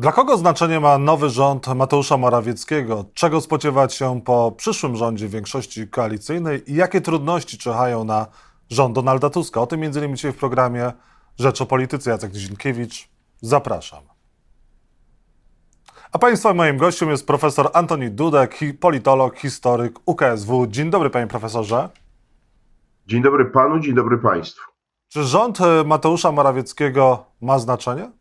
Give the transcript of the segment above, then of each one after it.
Dla kogo znaczenie ma nowy rząd Mateusza Morawieckiego? Czego spodziewać się po przyszłym rządzie większości koalicyjnej i jakie trudności czyhają na rząd Donalda Tuska? O tym między innymi dzisiaj w programie Rzecz o Polityce. Jacek Nizinkiewicz. Zapraszam. A Państwa moim gościem jest profesor Antoni Dudek, politolog, historyk UKSW. Dzień dobry, panie profesorze. Dzień dobry panu, dzień dobry państwu. Czy rząd Mateusza Morawieckiego ma znaczenie?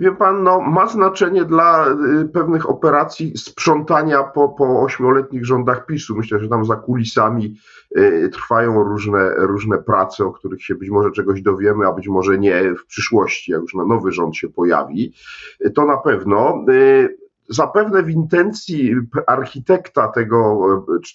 Wie pan, no, ma znaczenie dla y, pewnych operacji sprzątania po, po ośmioletnich rządach PiSu. Myślę, że tam za kulisami y, trwają różne, różne prace, o których się być może czegoś dowiemy, a być może nie w przyszłości, jak już na nowy rząd się pojawi. Y, to na pewno. Zapewne w intencji architekta tego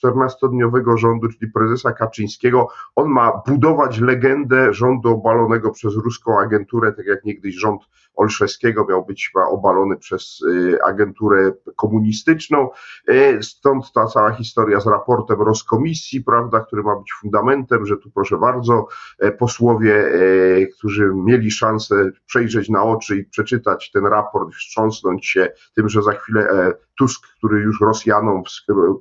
14-dniowego rządu, czyli prezesa Kaczyńskiego, on ma budować legendę rządu obalonego przez ruską agenturę, tak jak niegdyś rząd Olszewskiego miał być obalony przez y, agenturę komunistyczną. Y, stąd ta cała historia z raportem Roskomisji, prawda, który ma być fundamentem, że tu proszę bardzo, e, posłowie, e, którzy mieli szansę przejrzeć na oczy i przeczytać ten raport, wstrząsnąć się tym, że za chwilę euh, Tusk, który już Rosjanom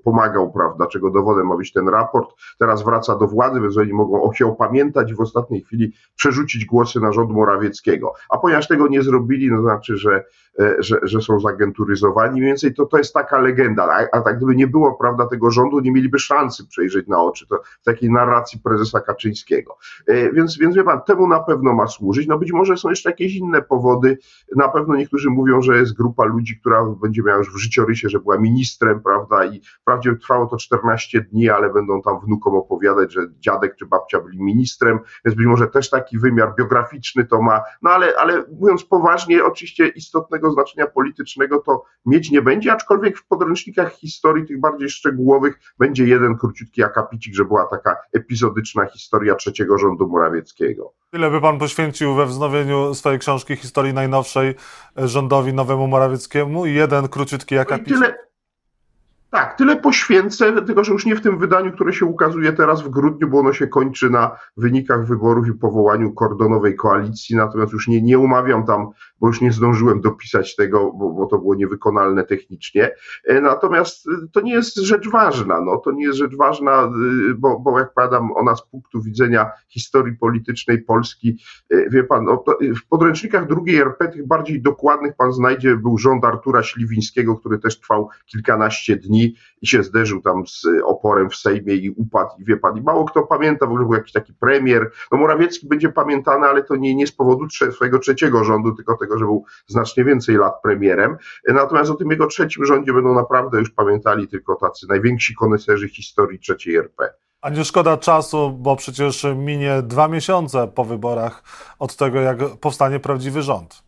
pomagał, prawda, czego dowodem ma być ten raport, teraz wraca do władzy, więc oni mogą się opamiętać i w ostatniej chwili przerzucić głosy na rząd Morawieckiego. A ponieważ tego nie zrobili, no znaczy, że, e, że, że są zagenturyzowani, mniej więcej to, to jest taka legenda. A, a tak gdyby nie było, prawda, tego rządu, nie mieliby szansy przejrzeć na oczy to w takiej narracji prezesa Kaczyńskiego. E, więc, więc wie pan, temu na pewno ma służyć. No być może są jeszcze jakieś inne powody. Na pewno niektórzy mówią, że jest grupa ludzi, która będzie miała już w życiorysie, że była ministrem, prawda, i wprawdzie trwało to 14 dni, ale będą tam wnukom opowiadać, że dziadek czy babcia byli ministrem, więc być może też taki wymiar biograficzny to ma, no ale, ale mówiąc poważnie, oczywiście istotnego znaczenia politycznego to mieć nie będzie, aczkolwiek w podręcznikach historii tych bardziej szczegółowych będzie jeden króciutki akapicik, że była taka epizodyczna historia trzeciego rządu Morawieckiego. Ile by pan poświęcił we wznowieniu swojej książki historii najnowszej rządowi nowemu Morawieckiemu? Jeden króciutki akapicik? Tyle, tak, tyle poświęcę, tylko że już nie w tym wydaniu, które się ukazuje teraz w grudniu, bo ono się kończy na wynikach wyborów i powołaniu kordonowej koalicji, natomiast już nie, nie umawiam tam, bo już nie zdążyłem dopisać tego, bo, bo to było niewykonalne technicznie. E, natomiast e, to nie jest rzecz ważna, no, to nie jest rzecz ważna, e, bo, bo jak padam ona z punktu widzenia historii politycznej Polski, wie pan, no, w podręcznikach drugiej RP, tych bardziej dokładnych pan znajdzie, był rząd Artura Śliwińskiego, który też trwał kilkanaście dni, i się zderzył tam z oporem w Sejmie i upadł i wie pan, i mało kto pamięta, w ogóle był jakiś taki premier, no Morawiecki będzie pamiętany, ale to nie, nie z powodu swojego trzeciego rządu, tylko tego, że był znacznie więcej lat premierem, natomiast o tym jego trzecim rządzie będą naprawdę już pamiętali tylko tacy najwięksi koneserzy historii trzeciej RP. A nie szkoda czasu, bo przecież minie dwa miesiące po wyborach od tego, jak powstanie prawdziwy rząd.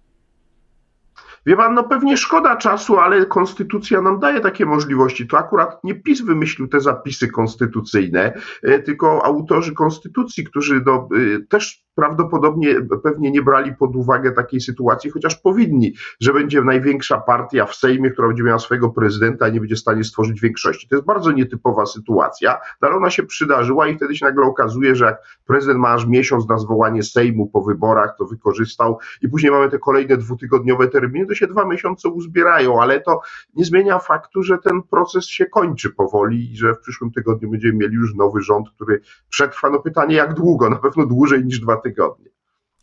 Wie pan, no pewnie szkoda czasu, ale konstytucja nam daje takie możliwości. To akurat nie PiS wymyślił te zapisy konstytucyjne, e, tylko autorzy konstytucji, którzy do, e, też prawdopodobnie pewnie nie brali pod uwagę takiej sytuacji, chociaż powinni, że będzie największa partia w Sejmie, która będzie miała swojego prezydenta, a nie będzie w stanie stworzyć większości. To jest bardzo nietypowa sytuacja, ale ona się przydarzyła i wtedy się nagle okazuje, że jak prezydent ma aż miesiąc na zwołanie Sejmu po wyborach, to wykorzystał i później mamy te kolejne dwutygodniowe terminy, to się dwa miesiące uzbierają, ale to nie zmienia faktu, że ten proces się kończy powoli i że w przyszłym tygodniu będziemy mieli już nowy rząd, który przetrwa. No pytanie, jak długo? Na pewno dłużej niż dwa tygodnie.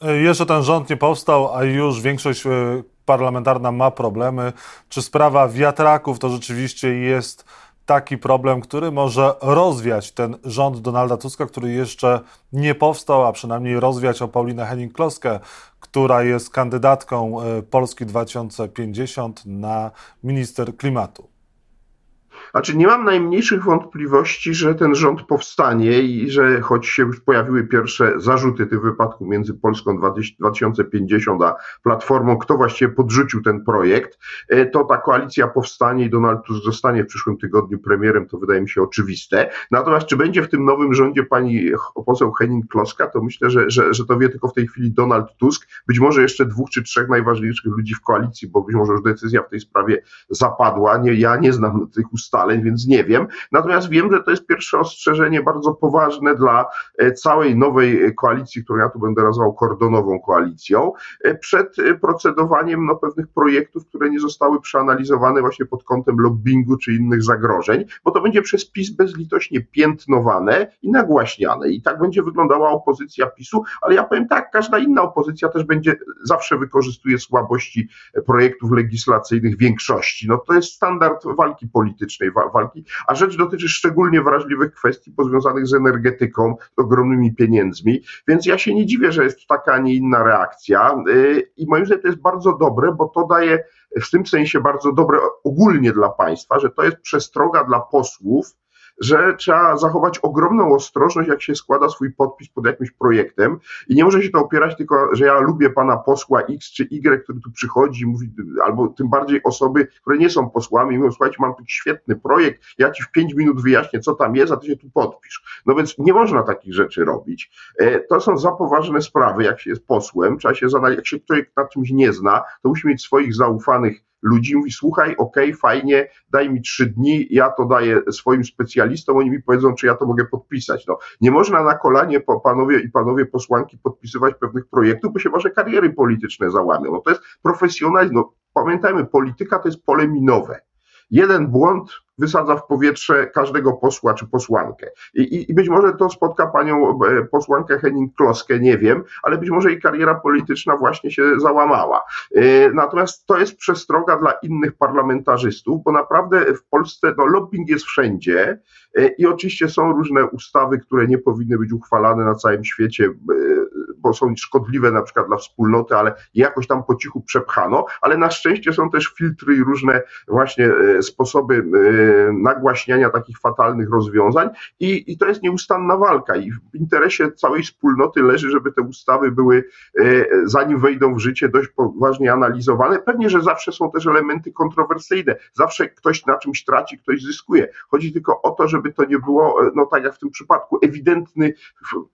Jeszcze ten rząd nie powstał, a już większość e, parlamentarna ma problemy. Czy sprawa wiatraków to rzeczywiście jest taki problem, który może rozwiać ten rząd Donalda Tuska, który jeszcze nie powstał, a przynajmniej rozwiać o Paulinę Henning-Kloskę, która jest kandydatką e, Polski 2050 na minister klimatu. Znaczy, nie mam najmniejszych wątpliwości, że ten rząd powstanie i że choć się już pojawiły pierwsze zarzuty tym wypadku między Polską 2050 a Platformą, kto właściwie podrzucił ten projekt, e, to ta koalicja powstanie i Donald Tusk zostanie w przyszłym tygodniu premierem, to wydaje mi się oczywiste. Natomiast czy będzie w tym nowym rządzie pani poseł Henning-Kloska, to myślę, że, że, że to wie tylko w tej chwili Donald Tusk, być może jeszcze dwóch czy trzech najważniejszych ludzi w koalicji, bo być może już decyzja w tej sprawie zapadła. Nie, ja nie znam tych ustaw ustaleń, więc nie wiem. Natomiast wiem, że to jest pierwsze ostrzeżenie bardzo poważne dla e, całej nowej koalicji, którą ja tu będę nazwał kordonową koalicją, e, przed procedowaniem no, pewnych projektów, które nie zostały przeanalizowane właśnie pod kątem lobbingu czy innych zagrożeń, bo to będzie przez PiS bezlitośnie piętnowane i nagłaśniane. I tak będzie wyglądała opozycja PiSu, ale ja powiem tak, każda inna opozycja też będzie zawsze wykorzystuje słabości projektów legislacyjnych większości. No to jest standard walki politycznej, walki, a rzecz dotyczy szczególnie wrażliwych kwestii pozwiązanych z energetyką, ogromnymi pieniędzmi, więc ja się nie dziwię, że jest taka, a nie inna reakcja. Y, i moim zdaniem to jest bardzo dobre, bo to daje w tym sensie bardzo dobre ogólnie dla państwa, że to jest przestroga dla posłów, że trzeba zachować ogromną ostrożność, jak się składa swój podpis pod jakimś projektem i nie może się to opierać tylko, że ja lubię pana posła X czy Y, który tu przychodzi, mówi, albo tym bardziej osoby, które nie są posłami, mówią, słuchajcie, mam taki świetny projekt, ja ci w pięć minut wyjaśnię, co tam jest, a ty się tu podpisz. No więc nie można takich rzeczy robić. E, to są za poważne sprawy, jak się jest posłem, trzeba się zanalizować, jak się ktoś nad czymś nie zna, to musi mieć swoich zaufanych ludzi, mówi słuchaj, okej, okay, fajnie, daj mi trzy dni, ja to daję swoim specjalistom, oni mi powiedzą, czy ja to mogę podpisać. No, nie można na kolanie panowie i panowie posłanki podpisywać pewnych projektów, bo się wasze kariery polityczne załamią. No to jest profesjonalizm. No, pamiętajmy, polityka to jest pole minowe. Jeden błąd wysadza w powietrze każdego posła czy posłankę. I, i, I, być może to spotka panią e, posłankę Henning-Kloskę, nie wiem, ale być może jej kariera polityczna właśnie się załamała. E, natomiast to jest przestroga dla innych parlamentarzystów, bo naprawdę w Polsce no, lobbying jest wszędzie e, i oczywiście są różne ustawy, które nie powinny być uchwalane na całym świecie, bo są szkodliwe na przykład dla wspólnoty, ale jakoś tam po cichu przepchano, ale na szczęście są też filtry i różne właśnie sposoby nagłaśniania takich fatalnych rozwiązań i, i to jest nieustanna walka i w interesie całej wspólnoty leży, żeby te ustawy były, e, zanim wejdą w życie, dość poważnie analizowane. Pewnie, że zawsze są też elementy kontrowersyjne, zawsze ktoś na czymś traci, ktoś zyskuje. Chodzi tylko o to, żeby to nie było, e, no tak jak w tym przypadku, ewidentny,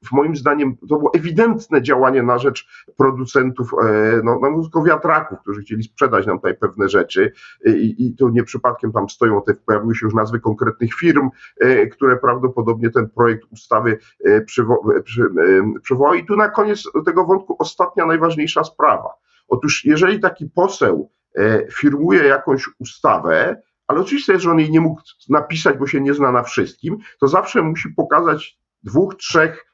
w, moim zdaniem, to było ewidentne działanie na rzecz producentów, e, no, no wiatraków, którzy chcieli sprzedać nam tutaj pewne rzeczy i, i nie przypadkiem tam stoją te pojawiły się już nazwy konkretnych firm, e, które prawdopodobnie ten projekt ustawy e, przywoła. I tu na koniec tego wątku ostatnia, najważniejsza sprawa. Otóż jeżeli taki poseł e, firmuje jakąś ustawę, ale oczywiście że on jej nie mógł napisać, bo się nie zna na wszystkim, to zawsze musi pokazać dwóch, trzech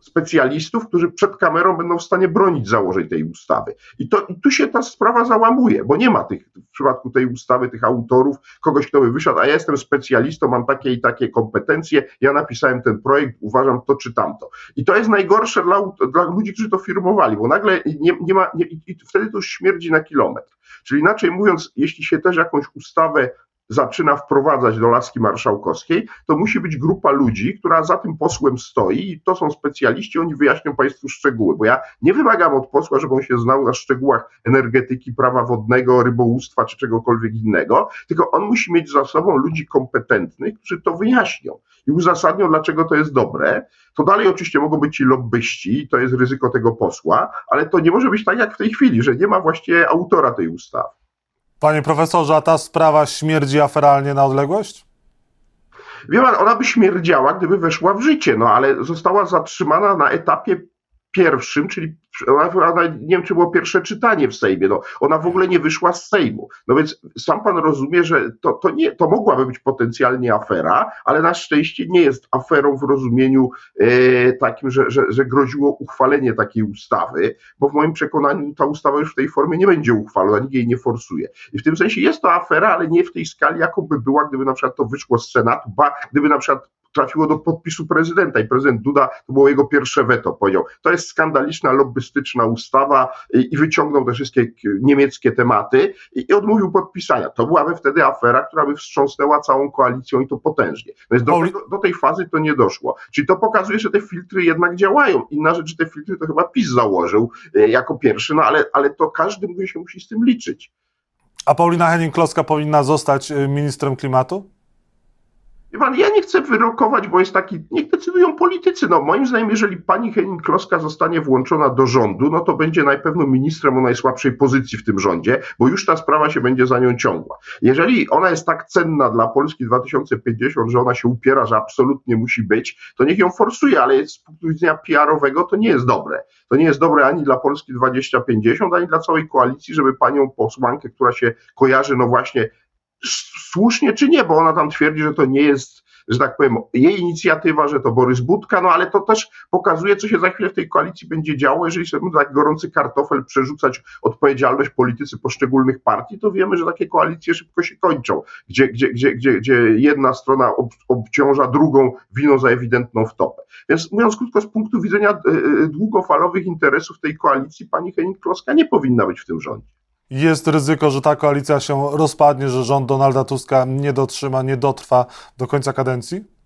specjalistów, którzy przed kamerą będą w stanie bronić założeń tej ustawy. I, to, I tu się ta sprawa załamuje, bo nie ma tych, w przypadku tej ustawy, tych autorów, kogoś, kto by wyszedł, a ja jestem specjalistą, mam takie i takie kompetencje, ja napisałem ten projekt, uważam to czy tamto. I to jest najgorsze dla, dla ludzi, którzy to firmowali, bo nagle nie, nie ma, nie, i wtedy to już śmierdzi na kilometr. Czyli inaczej mówiąc, jeśli się też jakąś ustawę zaczyna wprowadzać do laski marszałkowskiej, to musi być grupa ludzi, która za tym posłem stoi i to są specjaliści, oni wyjaśnią Państwu szczegóły, bo ja nie wymagam od posła, żeby on się znał na szczegółach energetyki, prawa wodnego, rybołówstwa czy czegokolwiek innego, tylko on musi mieć za sobą ludzi kompetentnych, którzy to wyjaśnią i uzasadnią, dlaczego to jest dobre. To dalej oczywiście mogą być ci lobbyści, to jest ryzyko tego posła, ale to nie może być tak jak w tej chwili, że nie ma właściwie autora tej ustawy. Panie profesorze, a ta sprawa śmierdzi aferalnie na odległość? Wie pan, ona by śmierdziała, gdyby weszła w życie, no ale została zatrzymana na etapie pierwszym, czyli ona, nie wiem, czy było pierwsze czytanie w Sejmie, no, ona w ogóle nie wyszła z Sejmu. No więc sam pan rozumie, że to, to, nie, to mogłaby być potencjalnie afera, ale na szczęście nie jest aferą w rozumieniu e, takim, że, że, że groziło uchwalenie takiej ustawy, bo w moim przekonaniu ta ustawa już w tej formie nie będzie uchwalona, nikt jej nie forsuje. I w tym sensie jest to afera, ale nie w tej skali, jaką by była, gdyby na przykład to wyszło z Senatu, ba, gdyby na przykład trafiło do podpisu prezydenta i prezydent Duda, to było jego pierwsze weto, powiedział, to jest skandaliczna, lobbystyczna ustawa i, wyciągnął te wszystkie niemieckie tematy i, odmówił podpisania. To byłaby wtedy afera, która by wstrząsnęła całą koalicją i to potężnie. Więc do, tego, do tej fazy to nie doszło. Czyli to pokazuje, że te filtry jednak działają. Inna rzecz, że te filtry to chyba PiS założył e, jako pierwszy, no ale, ale to każdy się musi z tym liczyć. A Paulina Henning-Kloska powinna zostać e, ministrem klimatu? Pan, ja nie chcę wyrokować, bo jest taki, niech decydują politycy. No, moim zdaniem, jeżeli pani Henning Kloska zostanie włączona do rządu, no to będzie najpewno ministrem o najsłabszej pozycji w tym rządzie, bo już ta sprawa się będzie za nią ciągła. Jeżeli ona jest tak cenna dla Polski 2050, że ona się upiera, że absolutnie musi być, to niech ją forsuje, ale z punktu widzenia PR-owego to nie jest dobre. To nie jest dobre ani dla Polski 2050, ani dla całej koalicji, żeby panią posłankę, która się kojarzy, no właśnie słusznie czy nie, bo ona tam twierdzi, że to nie jest, że tak powiem, jej inicjatywa, że to Borys Budka, no ale to też pokazuje, co się za chwilę w tej koalicji będzie działo. Jeżeli sobie tak gorący kartofel przerzucać odpowiedzialność politycy poszczególnych partii, to wiemy, że takie koalicje szybko się kończą, gdzie, gdzie, gdzie, gdzie, gdzie jedna strona ob, obciąża drugą winą za ewidentną wtopę. Więc mówiąc krótko, z punktu widzenia e, e, długofalowych interesów tej koalicji, pani Henning-Kloska nie powinna być w tym rządzie jest ryzyko, że ta koalicja się rozpadnie, że rząd Donalda Tuska nie dotrzyma, nie dotrwa do końca kadencji?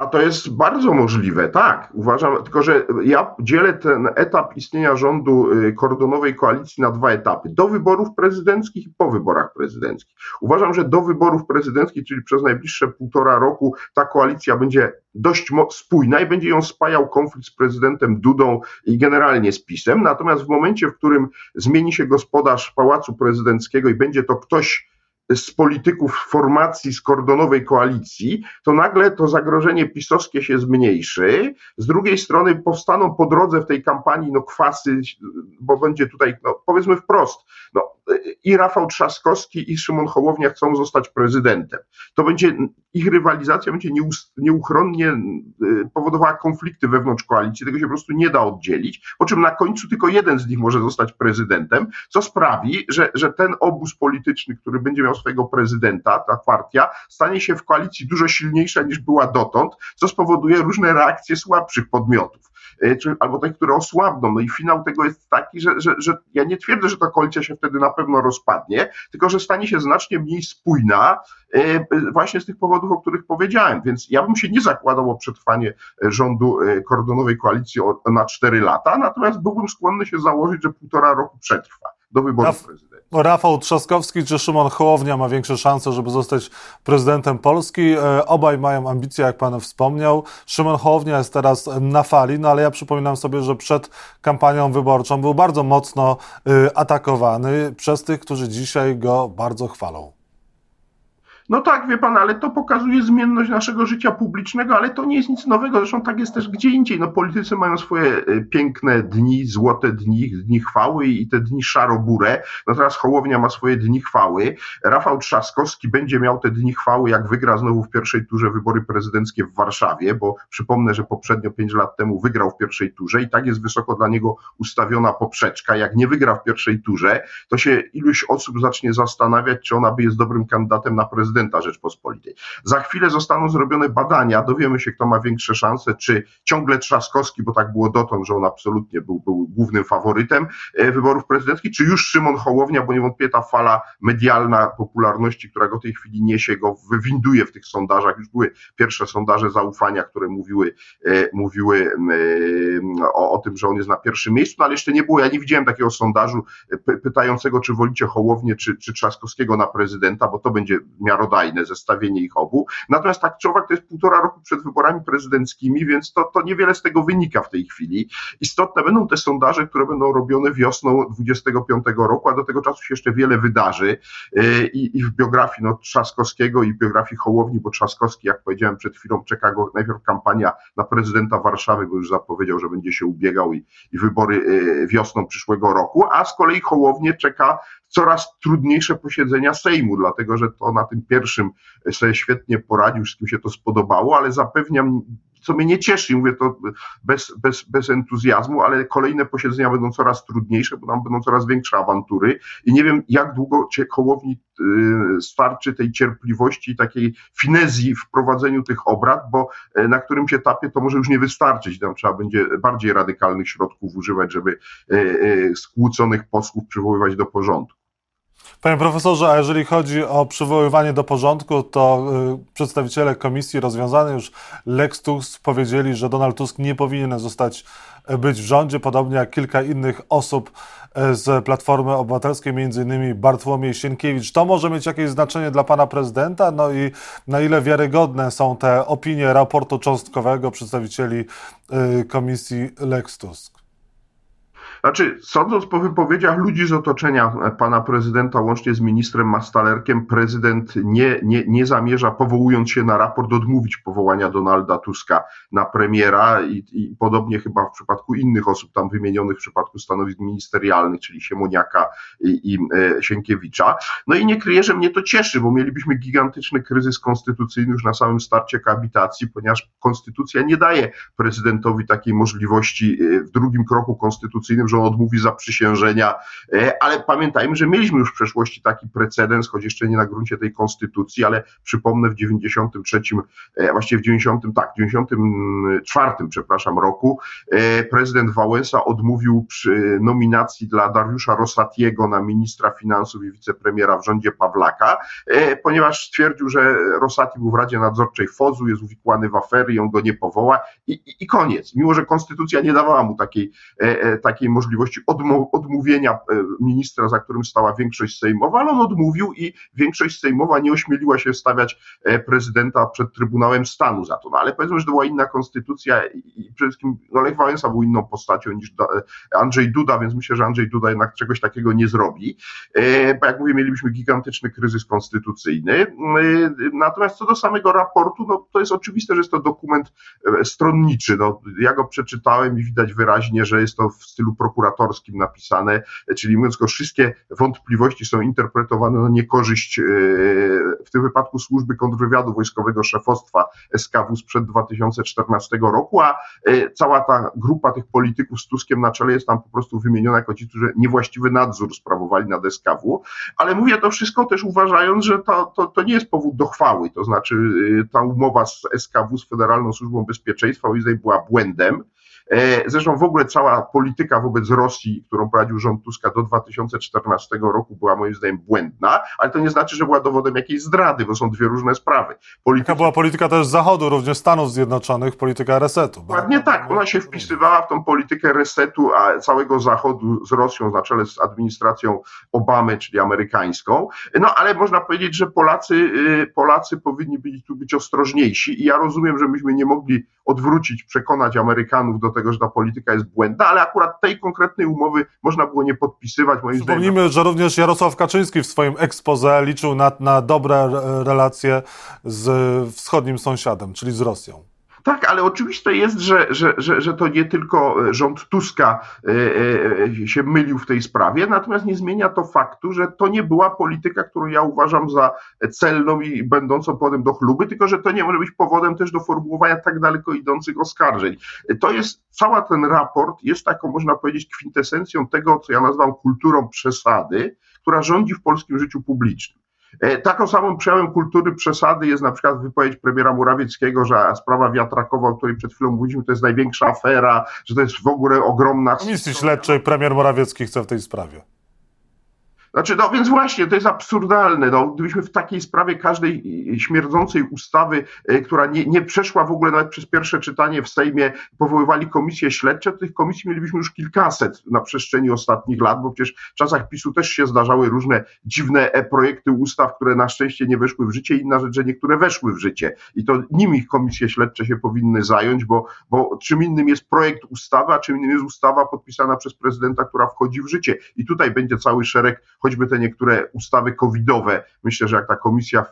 A to jest bardzo możliwe, tak. Uważam, tylko że ja dzielę ten etap istnienia rządu y, kordonowej koalicji na dwa etapy. Do wyborów prezydenckich i po wyborach prezydenckich. Uważam, że do wyborów prezydenckich, czyli przez najbliższe półtora roku, ta koalicja będzie dość spójna i będzie ją spajał konflikt z prezydentem Dudą i generalnie z PiSem. Natomiast w momencie, w którym zmieni się gospodarz Pałacu Prezydenckiego i będzie to ktoś, z polityków formacji z kordonowej koalicji, to nagle to zagrożenie pisowskie się zmniejszy. Z drugiej strony powstaną po drodze w tej kampanii no kwasy, bo będzie tutaj, no powiedzmy wprost, no i Rafał Trzaskowski i Szymon Hołownia chcą zostać prezydentem. To będzie, ich rywalizacja będzie nieuchronnie y, powodowała konflikty wewnątrz koalicji, tego się po prostu nie da oddzielić, po czym na końcu tylko jeden z nich może zostać prezydentem, co sprawi, że, że ten obóz polityczny, który będzie miał swojego prezydenta, ta partia, stanie się w koalicji dużo silniejsza niż była dotąd, co spowoduje różne reakcje słabszych podmiotów. E, czy, albo te, które osłabną. No i finał tego jest taki, że, że, że ja nie twierdzę, że ta koalicja się wtedy na pewno rozpadnie, tylko że stanie się znacznie mniej spójna e, właśnie z tych powodów, o których powiedziałem. Więc ja bym się nie zakładał o przetrwanie rządu kordonowej koalicji na cztery lata, natomiast byłbym skłonny się założyć, że półtora roku przetrwa do wyborów prezydenckich. Rafał Trzaskowski czy Szymon Hołownia ma większe szanse, żeby zostać prezydentem Polski. E, obaj mają ambicje, jak pan wspomniał. Szymon Hołownia jest teraz na fali, no ale ja przypominam sobie, że przed kampanią wyborczą był bardzo mocno e, atakowany przez tych, którzy dzisiaj go bardzo chwalą. No tak, wie pan, ale to pokazuje zmienność naszego życia publicznego, ale to nie jest nic nowego. Zresztą tak jest też gdzie indziej. No politycy mają swoje e, piękne dni, złote dni, dni chwały i te dni szarobure. No teraz Hołownia ma swoje dni chwały. Rafał Trzaskowski będzie miał te dni chwały, jak wygra znowu w pierwszej turze wybory prezydenckie w Warszawie, bo przypomnę, że poprzednio pięć lat temu wygrał w pierwszej turze i tak jest wysoko dla niego ustawiona poprzeczka. Jak nie wygra w pierwszej turze, to się iluś osób zacznie zastanawiać, czy ona by jest dobrym kandydatem na prezydenta prezydenta Rzeczpospolitej. Za chwilę zostaną zrobione badania, dowiemy się, kto ma większe szanse, czy ciągle Trzaskowski, bo tak było dotąd, że on absolutnie był, był głównym faworytem e, wyborów prezydenckich, czy już Szymon Hołownia, bo niewątpliwie ta fala medialna popularności, która go w tej chwili niesie, go wywinduje w tych sondażach. Już były pierwsze sondaże zaufania, które mówiły, e, mówiły o, o tym, że on jest na pierwszym miejscu, no ale jeszcze nie było, ja nie widziałem takiego sondażu e, pytającego, czy wolicie Hołownię, czy, czy Trzaskowskiego na prezydenta, bo to będzie miarodajne miarodajne zestawienie ich obu. Natomiast tak czy owak to jest półtora roku przed wyborami prezydenckimi, więc to, to niewiele z tego wynika w tej chwili. Istotne będą te sondaże, które będą robione wiosną 25 roku, a do tego czasu się jeszcze wiele wydarzy y, i, i w biografii no, Trzaskowskiego i w biografii Hołowni, bo Trzaskowski, jak powiedziałem przed chwilą, czeka go najpierw kampania na prezydenta Warszawy, bo już zapowiedział, że będzie się ubiegał i, i wybory y, wiosną przyszłego roku, a z kolei Hołownię czeka coraz trudniejsze posiedzenia Sejmu, dlatego że to na tym pierwszym sobie świetnie poradził, wszystkim się to spodobało, ale zapewniam, co mnie nie cieszy, mówię to bez, bez, bez entuzjazmu, ale kolejne posiedzenia będą coraz trudniejsze, bo tam będą coraz większe awantury i nie wiem, jak długo Hołowni y, starczy tej cierpliwości, takiej finezji w prowadzeniu tych obrad, bo y, na którymś etapie to może już nie wystarczyć, tam trzeba będzie bardziej radykalnych środków używać, żeby y, skłóconych posłów przywoływać do porządku. Panie profesorze, a jeżeli chodzi o przywoływanie do porządku, to y, przedstawiciele komisji rozwiązany już Lex Tusk powiedzieli, że Donald Tusk nie powinien zostać y, być w rządzie, podobnie jak kilka innych osób y, z Platformy Obywatelskiej, innymi Bartłomiej Sienkiewicz. To może mieć jakieś znaczenie dla pana prezydenta? No i na ile wiarygodne są te opinie raportu cząstkowego przedstawicieli y, komisji Lex Tusk? Znaczy, sądząc po wypowiedziach ludzi z otoczenia pana prezydenta, łącznie z ministrem Mastalerkiem, prezydent nie, nie, nie zamierza, powołując się na raport, odmówić powołania Donalda Tuska na premiera i, i podobnie chyba w przypadku innych osób tam wymienionych w przypadku stanowisk ministerialnych, czyli Siemoniaka i, i e, Sienkiewicza. No i nie kryję, że mnie to cieszy, bo mielibyśmy gigantyczny kryzys konstytucyjny już na samym starcie koabitacji, ponieważ konstytucja nie daje prezydentowi takiej możliwości e, w drugim kroku konstytucyjnym, że odmówi zaprzysiężenia, e, ale pamiętajmy, że mieliśmy już w przeszłości taki precedens, choć jeszcze nie na gruncie tej konstytucji, ale przypomnę w 93, e, właściwie w 90, tak, w 94, przepraszam, roku e, prezydent Wałęsa odmówił przy nominacji dla Dariusza Rosatiego na ministra finansów i wicepremiera w rządzie Pawlaka, ponieważ stwierdził, że Rosati był w Radzie Nadzorczej FOZU, jest uwikłany w afery on go nie powoła i, i, i koniec. Mimo, że konstytucja nie dawała mu takiej, takiej możliwości, możliwości odmówienia e, ministra, za którym stała większość sejmowa, ale on odmówił i większość sejmowa nie ośmieliła się stawiać e, prezydenta przed Trybunałem Stanu za to. No ale powiedzmy, że to była inna konstytucja i przede wszystkim no Lech Wałęsa był inną postacią niż e, Andrzej Duda, więc myślę, że Andrzej Duda jednak czegoś takiego nie zrobi. Bo jak mówię, mielibyśmy gigantyczny kryzys konstytucyjny. Natomiast co do samego raportu, no to jest oczywiste, że jest to dokument stronniczy. No, ja go przeczytałem i widać wyraźnie, że jest to w stylu prokuratora prokuratorskim napisane, czyli mówiąc krótko, wszystkie wątpliwości są interpretowane na niekorzyść e, w tym wypadku służby kontrwywiadu wojskowego szefostwa SKW sprzed 2014 roku, a e, cała ta grupa tych polityków z Tuskiem na czele jest tam po prostu wymieniona jako ci, którzy niewłaściwy nadzór sprawowali nad SKW, ale mówię to wszystko też uważając, że to, to, to nie jest powód do chwały, to znaczy e, ta umowa z SKW, z Federalną Służbą Bezpieczeństwa, moim była błędem, zresztą w ogóle cała polityka wobec Rosji, którą prowadził rząd Tuska do 2014 roku była moim zdaniem błędna, ale to nie znaczy, że była dowodem jakiejś zdrady, bo są dwie różne sprawy. Polityka... była polityka też Zachodu, również Stanów Zjednoczonych, polityka resetu. Dokładnie tak, ona się wpisywała w tą politykę resetu a całego Zachodu z Rosją, na czele z administracją Obamy, czyli amerykańską. No ale można powiedzieć, że Polacy, y, Polacy powinni być tu być ostrożniejsi i ja rozumiem, że myśmy nie mogli odwrócić, przekonać Amerykanów do tego, że ta polityka jest błędna, ale akurat tej konkretnej umowy można było nie podpisywać. Moim Przypomnijmy, zdaniem. że również Jarosław Kaczyński w swoim expose liczył na, na dobre relacje z wschodnim sąsiadem, czyli z Rosją. Tak, ale oczywiste jest, że, że, że, że to nie tylko e, rząd Tuska e, e, się mylił w tej sprawie, natomiast nie zmienia to faktu, że to nie była polityka, którą ja uważam za celną i będącą powodem do chluby, tylko że to nie może być powodem też do formułowania tak daleko idących oskarżeń. To jest, cała ten raport jest taką, można powiedzieć, kwintesencją tego, co ja nazywam kulturą przesady, która rządzi w polskim życiu publicznym. E, taką samą przejawem kultury przesady jest na przykład wypowiedź premiera Morawieckiego, że sprawa wiatrakowa, o której przed chwilą mówiliśmy, to jest największa afera, że to jest w ogóle ogromna... Komisji śledczej premier Morawiecki chce w tej sprawie. Znaczy, no więc właśnie, to jest absurdalne. No, gdybyśmy w takiej sprawie każdej śmierdzącej ustawy, e, która nie, nie przeszła w ogóle nawet przez pierwsze czytanie w Sejmie, powoływali komisje śledcze, to tych komisji mielibyśmy już kilkaset na przestrzeni ostatnich lat, bo przecież w czasach PiSu też się zdarzały różne dziwne e, projekty ustaw, które na szczęście nie weszły w życie. Inna rzecz, że niektóre weszły w życie. I to nimi komisje śledcze się powinny zająć, bo, bo czym innym jest projekt ustawy, a czym innym jest ustawa podpisana przez prezydenta, która wchodzi w życie. I tutaj będzie cały szereg choćby te niektóre ustawy covidowe. Myślę, że jak ta komisja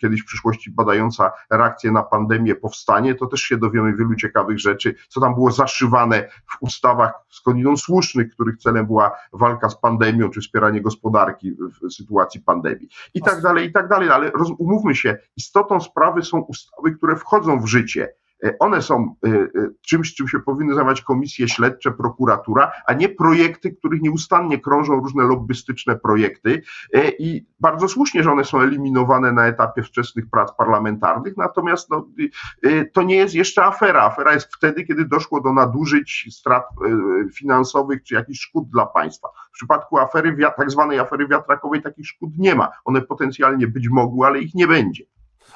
kiedyś w przyszłości badająca reakcję na pandemię powstanie, to też się dowiemy wielu ciekawych rzeczy, co tam było zaszywane w ustawach skądinąd słusznych, których celem była walka z pandemią, czy wspieranie gospodarki w sytuacji pandemii. I tak dalej, i tak dalej. Ale umówmy się, istotą sprawy są ustawy, które wchodzą w życie. One są czymś, czym się powinny zajmować komisje śledcze, prokuratura, a nie projekty, których nieustannie krążą różne lobbystyczne projekty i bardzo słusznie, że one są eliminowane na etapie wczesnych prac parlamentarnych, natomiast no, to nie jest jeszcze afera. Afera jest wtedy, kiedy doszło do nadużyć, strat finansowych czy jakichś szkód dla państwa. W przypadku afery, tak zwanej afery wiatrakowej takich szkód nie ma. One potencjalnie być mogły, ale ich nie będzie.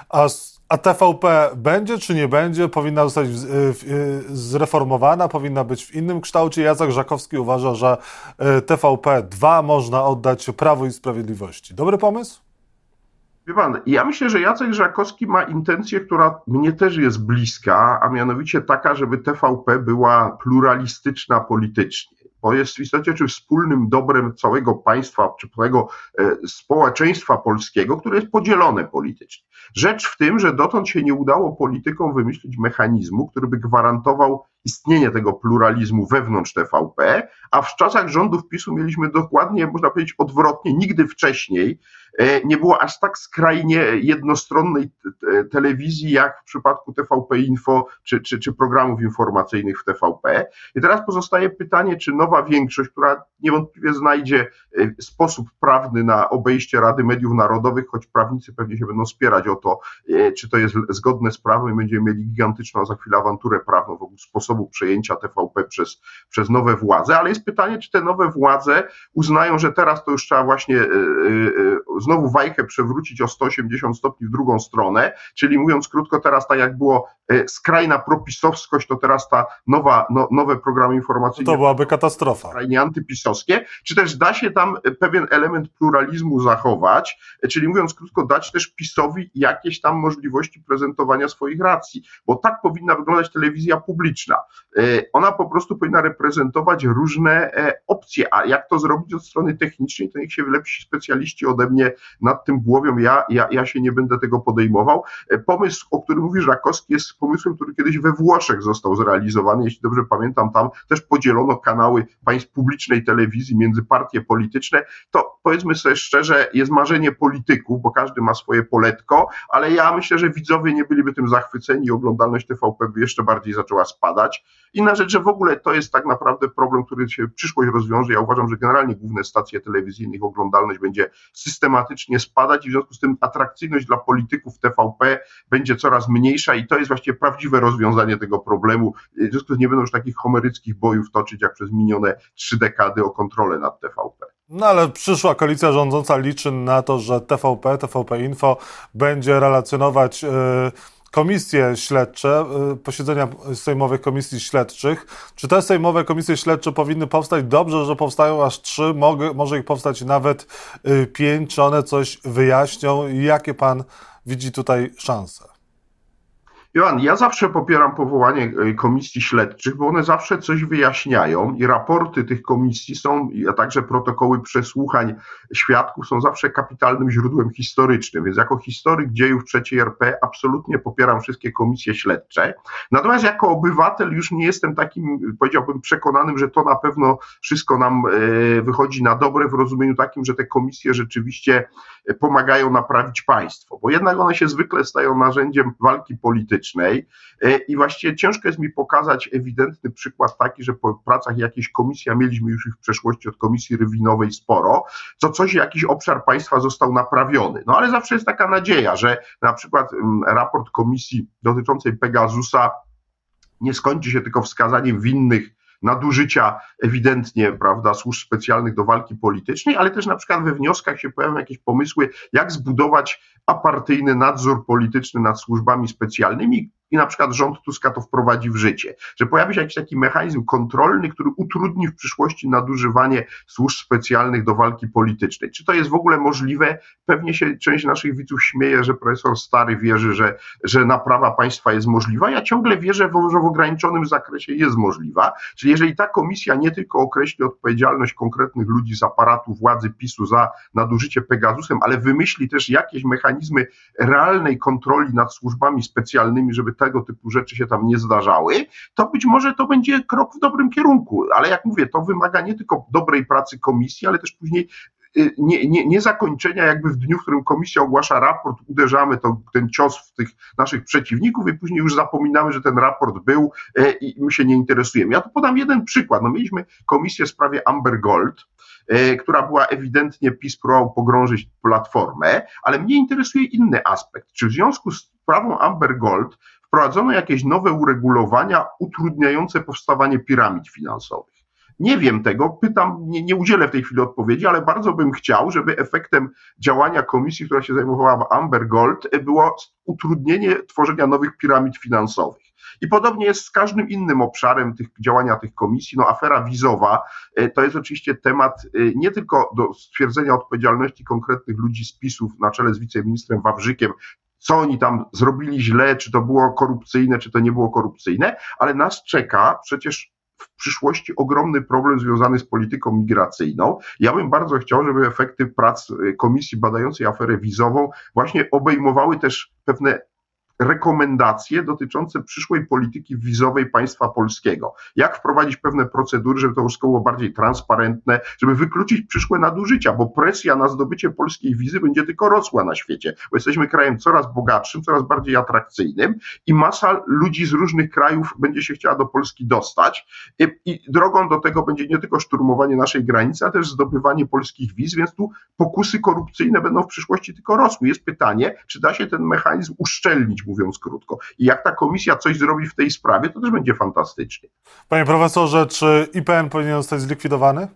A, a TVP będzie czy nie będzie? Powinna zostać w, w, zreformowana, powinna być w innym kształcie. Jacek Żakowski uważa, że e, TVP 2 można oddać Prawu i Sprawiedliwości. Dobry pomysł? Wie pan, ja myślę, że Jacek Żakowski ma intencję, która mnie też jest bliska, a mianowicie taka, żeby TVP była pluralistyczna politycznie bo jest w istocie czy wspólnym dobrem całego państwa, czy całego e, społeczeństwa polskiego, które jest podzielone politycznie. Rzecz w tym, że dotąd się nie udało politykom wymyślić mechanizmu, który by gwarantował istnienie tego pluralizmu wewnątrz TVP, a w czasach rządów PiSu mieliśmy dokładnie, można powiedzieć, odwrotnie. Nigdy wcześniej e, nie było aż tak skrajnie jednostronnej telewizji, jak w przypadku TVP Info czy, czy, czy programów informacyjnych w TVP. I teraz pozostaje pytanie, czy nowa większość, która niewątpliwie znajdzie e, sposób prawny na obejście Rady Mediów Narodowych, choć prawnicy pewnie się będą spierać o to, e, czy to jest zgodne z prawem i będziemy mieli gigantyczną za chwilę awanturę prawną wokół sposobu przejęcia TVP przez, przez nowe władze, ale jest pytanie, czy te nowe władze uznają, że teraz to już trzeba właśnie e, znowu wajchę przewrócić o 180 stopni w drugą stronę, czyli mówiąc krótko, teraz tak jak było skrajna propisowskość, to teraz ta nowa, no, nowe programy informacyjne. To byłaby katastrofa. Skrajnie antypisowskie czy też da się tam pewien element pluralizmu zachować, czyli mówiąc krótko, dać też PiSowi jakieś tam możliwości prezentowania swoich racji, bo tak powinna wyglądać telewizja publiczna. E, ona po prostu powinna reprezentować różne e, opcje, a jak to zrobić od strony technicznej, to niech się lepsi specjaliści ode mnie nad tym głowią, ja, ja, ja się nie będę tego podejmował. E, pomysł, o którym mówi Żakowski, jest pomysłem, który kiedyś we Włoszech został zrealizowany, jeśli dobrze pamiętam, tam też podzielono kanały państw publicznej telewizji między partie polityczne, to powiedzmy sobie szczerze, jest marzenie polityków, bo każdy ma swoje poletko, ale ja myślę, że widzowie nie byliby tym zachwyceni i oglądalność TVP by jeszcze bardziej zaczęła spadać. Inna rzecz, że w ogóle to jest tak naprawdę problem, który się przyszłość rozwiąże. Ja uważam, że generalnie główne stacje telewizyjne, ich oglądalność będzie systematycznie spadać i w związku z tym atrakcyjność dla polityków TVP będzie coraz mniejsza i to jest właściwie prawdziwe rozwiązanie tego problemu. W związku z tym nie będą już takich homeryckich bojów toczyć jak przez minione trzy dekady o kontrolę nad TVP. No ale przyszła koalicja rządząca liczy na to, że TVP, TVP Info będzie relacjonować yy, komisje śledcze, yy, posiedzenia sejmowych komisji śledczych. Czy te sejmowe komisje śledcze powinny powstać? Dobrze, że powstają aż trzy, mogę, może ich powstać nawet yy, pięć. Czy one coś wyjaśnią? Jakie pan widzi tutaj szanse? Joan, ja zawsze popieram powołanie e, komisji śledczych, bo one zawsze coś wyjaśniają i raporty tych komisji są, a także protokoły przesłuchań świadków są zawsze kapitalnym źródłem historycznym, więc jako historyk dziejów III RP absolutnie popieram wszystkie komisje śledcze. Natomiast jako obywatel już nie jestem takim, powiedziałbym, przekonanym, że to na pewno wszystko nam e, wychodzi na dobre w rozumieniu takim, że te komisje rzeczywiście pomagają naprawić państwo, bo jednak one się zwykle stają narzędziem walki politycznej e, i właściwie ciężko jest mi pokazać ewidentny przykład taki, że po pracach jakiejś komisji, a mieliśmy już w przeszłości od komisji rywinowej sporo, co coś, jakiś obszar państwa został naprawiony. No ale zawsze jest taka nadzieja, że na przykład mm, raport komisji dotyczącej Pegasusa nie skończy się tylko wskazaniem winnych nadużycia ewidentnie, prawda, służb specjalnych do walki politycznej, ale też na przykład we wnioskach się pojawią jakieś pomysły, jak zbudować apartyjny nadzór polityczny nad służbami specjalnymi, i na przykład rząd Tuska to wprowadzi w życie, że pojawi się jakiś taki mechanizm kontrolny, który utrudni w przyszłości nadużywanie służb specjalnych do walki politycznej. Czy to jest w ogóle możliwe? Pewnie się część naszych widzów śmieje, że profesor Stary wierzy, że, że naprawa państwa jest możliwa. Ja ciągle wierzę, że w ograniczonym zakresie jest możliwa. Czyli jeżeli ta komisja nie tylko określi odpowiedzialność konkretnych ludzi z aparatu władzy PiSu za nadużycie Pegasusem, ale wymyśli też jakieś mechanizmy realnej kontroli nad służbami specjalnymi, żeby tego typu rzeczy się tam nie zdarzały, to być może to będzie krok w dobrym kierunku. Ale jak mówię, to wymaga nie tylko dobrej pracy komisji, ale też później y, nie, nie, nie zakończenia jakby w dniu, w którym komisja ogłasza raport, uderzamy to, ten cios w tych naszych przeciwników i później już zapominamy, że ten raport był e, i my się nie interesujemy. Ja tu podam jeden przykład. No, mieliśmy komisję w sprawie Amber Gold, e, która była ewidentnie PiS próbował pogrążyć platformę, ale mnie interesuje inny aspekt. Czy w związku z sprawą Amber Gold wprowadzono jakieś nowe uregulowania utrudniające powstawanie piramid finansowych? Nie wiem tego, pytam, nie, nie udzielę w tej chwili odpowiedzi, ale bardzo bym chciał, żeby efektem działania komisji, która się zajmowała Amber Gold, było utrudnienie tworzenia nowych piramid finansowych. I podobnie jest z każdym innym obszarem tych działania tych komisji. No, afera wizowa e, to jest oczywiście temat e, nie tylko do stwierdzenia odpowiedzialności konkretnych ludzi z PiSów na czele z wiceministrem Wawrzykiem, co oni tam zrobili źle, czy to było korupcyjne, czy to nie było korupcyjne, ale nas czeka przecież w przyszłości ogromny problem związany z polityką migracyjną. Ja bym bardzo chciał, żeby efekty prac y, komisji badającej aferę wizową właśnie obejmowały też pewne rekomendacje dotyczące przyszłej polityki wizowej państwa polskiego. Jak wprowadzić pewne procedury, żeby to było bardziej transparentne, żeby wykluczyć przyszłe nadużycia, bo presja na zdobycie polskiej wizy będzie tylko rosła na świecie, bo jesteśmy krajem coraz bogatszym, coraz bardziej atrakcyjnym i masa ludzi z różnych krajów będzie się chciała do Polski dostać i, i drogą do tego będzie nie tylko szturmowanie naszej granicy, ale też zdobywanie polskich wiz, więc tu pokusy korupcyjne będą w przyszłości tylko rosły. Jest pytanie, czy da się ten mechanizm uszczelnić, mówiąc krótko. I jak ta komisja coś zrobi w tej sprawie, to też będzie fantastycznie. Panie profesorze, czy IPN powinien zostać zlikwidowany?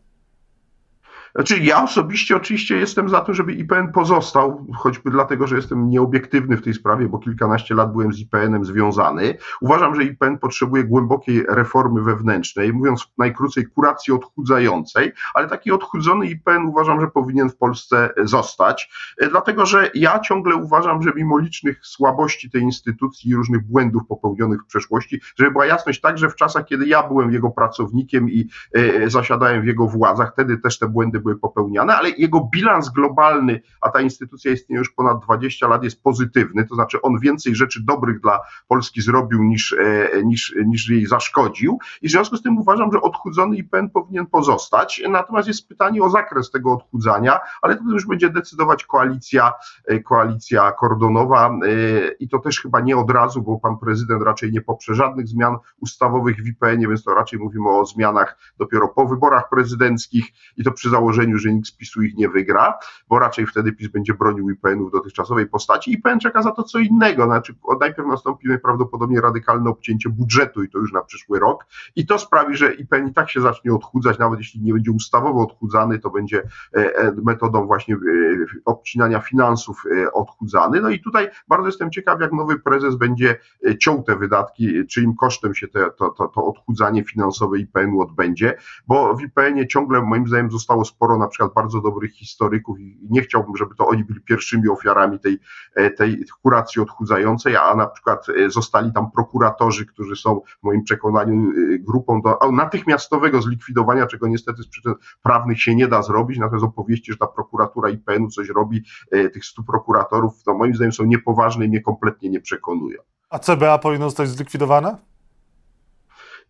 Znaczy, ja osobiście oczywiście jestem za to, żeby IPN pozostał, choćby dlatego, że jestem nieobiektywny w tej sprawie, bo kilkanaście lat byłem z IPN-em związany. Uważam, że IPN potrzebuje głębokiej reformy wewnętrznej, mówiąc najkrócej, kuracji odchudzającej, ale taki odchudzony IPN uważam, że powinien w Polsce zostać, e, dlatego że ja ciągle uważam, że mimo licznych słabości tej instytucji i różnych błędów popełnionych w przeszłości, żeby była jasność, także w czasach, kiedy ja byłem jego pracownikiem i e, zasiadałem w jego władzach, wtedy też te błędy były popełniane, ale jego bilans globalny, a ta instytucja istnieje już ponad 20 lat, jest pozytywny, to znaczy on więcej rzeczy dobrych dla Polski zrobił niż, e, niż, niż jej zaszkodził. I w związku z tym uważam, że odchudzony IPN powinien pozostać, natomiast jest pytanie o zakres tego odchudzania, ale to już będzie decydować koalicja, e, koalicja kordonowa e, i to też chyba nie od razu, bo pan prezydent raczej nie poprze żadnych zmian ustawowych w IPN-ie, więc to raczej mówimy o zmianach dopiero po wyborach prezydenckich i to przy założeniu założeniu, że nikt z PiSu ich nie wygra, bo raczej wtedy PiS będzie bronił IPN-u w dotychczasowej postaci. IPN czeka za to co innego, znaczy najpierw nastąpi najprawdopodobniej radykalne obcięcie budżetu i to już na przyszły rok i to sprawi, że IPN i tak się zacznie odchudzać, nawet jeśli nie będzie ustawowo odchudzany, to będzie e, e, metodą właśnie e, obcinania finansów odchudzany. No i tutaj bardzo jestem ciekaw, jak nowy prezes będzie ciął te wydatki, czyim kosztem się te, to, to, to odchudzanie finansowe IPN-u odbędzie, bo w IPN-ie ciągle moim zdaniem zostało sporo sporo na przykład bardzo dobrych historyków i nie chciałbym, żeby to oni byli pierwszymi ofiarami tej, e, tej kuracji odchudzającej, a na przykład e, zostali tam prokuratorzy, którzy są w moim przekonaniu e, grupą do natychmiastowego zlikwidowania, czego niestety z przyczyn prawnych się nie da zrobić, natomiast opowieści, że ta prokuratura IPN-u coś robi, tych stu prokuratorów, to moim zdaniem są niepoważne i mnie kompletnie nie przekonują. A CBA powinno zostać zlikwidowane?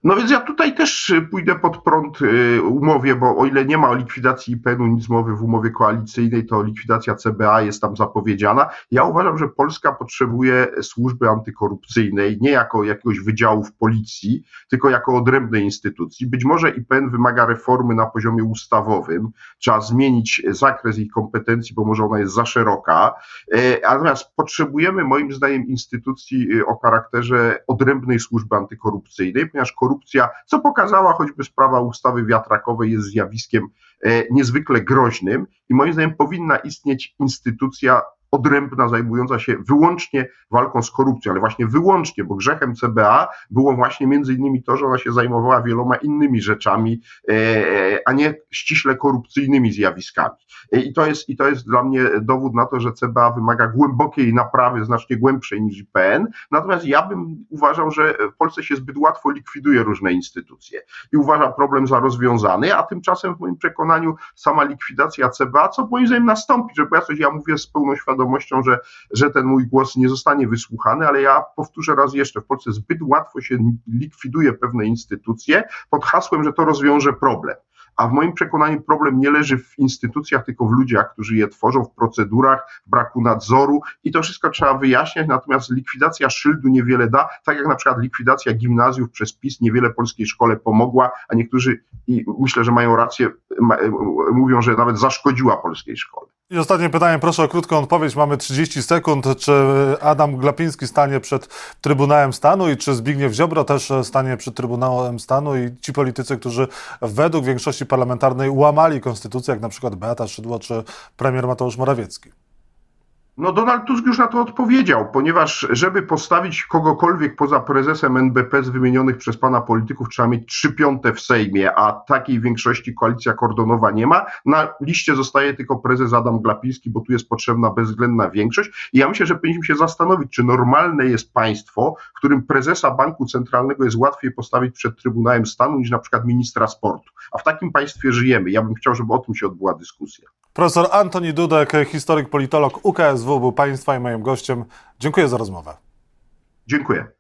No więc ja tutaj też y, pójdę pod prąd y, umowie, bo o ile nie ma o likwidacji IPN-u nic mowy w umowie koalicyjnej, to likwidacja CBA jest tam zapowiedziana. Ja uważam, że Polska potrzebuje służby antykorupcyjnej nie jako jakiegoś wydziału w policji, tylko jako odrębnej instytucji. Być może IPN wymaga reformy na poziomie ustawowym, trzeba zmienić zakres jej kompetencji, bo może ona jest za szeroka. E, natomiast potrzebujemy moim zdaniem instytucji y, o charakterze odrębnej służby antykorupcyjnej, ponieważ korupcja korupcja, co pokazała choćby sprawa ustawy wiatrakowej, jest zjawiskiem e, niezwykle groźnym i moim zdaniem powinna istnieć instytucja odrębna, zajmująca się wyłącznie walką z korupcją, ale właśnie wyłącznie, bo grzechem CBA było właśnie między innymi to, że ona się zajmowała wieloma innymi rzeczami, e, a nie ściśle korupcyjnymi zjawiskami. E, I to jest, i to jest dla mnie dowód na to, że CBA wymaga głębokiej naprawy, znacznie głębszej niż IPN. Natomiast ja bym uważał, że w Polsce się zbyt łatwo likwiduje różne instytucje i uważa problem za rozwiązany, a tymczasem w moim przekonaniu sama likwidacja CBA, co moim zdaniem nastąpi, że ja coś ja mówię z pełną świadomością, świadomością, że, że ten mój głos nie zostanie wysłuchany, ale ja powtórzę raz jeszcze, w Polsce zbyt łatwo się likwiduje pewne instytucje pod hasłem, że to rozwiąże problem. a w moim przekonaniu problem nie leży w instytucjach, tylko w ludziach, którzy je tworzą, w procedurach, w braku nadzoru i to wszystko trzeba wyjaśniać, natomiast likwidacja szyldu niewiele da, tak jak na przykład likwidacja gimnazjów przez PiS niewiele polskiej szkole pomogła, a niektórzy, i myślę, że mają rację, mówią, że nawet zaszkodziła polskiej szkole. I ostatnie pytanie, proszę o krótką odpowiedź. Mamy 30 sekund. Czy Adam Glapiński stanie przed Trybunałem Stanu i czy Zbigniew Ziobro też stanie przed Trybunałem Stanu i ci politycy, którzy według większości parlamentarnej łamali konstytucję, jak na przykład Beata Szydło czy premier Mateusz Morawiecki? No Donald Tusk już na to odpowiedział, ponieważ żeby postawić kogokolwiek poza prezesem NBP z wymienionych przez pana polityków trzeba mieć trzy piąte w Sejmie, a takiej większości koalicja kordonowa nie ma. Na liście zostaje tylko prezes Adam Glapiński, bo tu jest potrzebna bezwzględna większość. I ja myślę, że powinniśmy się zastanowić, czy normalne jest państwo, w którym prezesa Banku Centralnego jest łatwiej postawić przed Trybunałem Stanu niż na przykład ministra sportu. A w takim państwie żyjemy. Ja bym chciał, żeby o tym się odbyła dyskusja. Profesor Antoni Dudek, historyk, politolog UKSW był Państwa i moim gościem. Dziękuję za rozmowę. Dziękuję.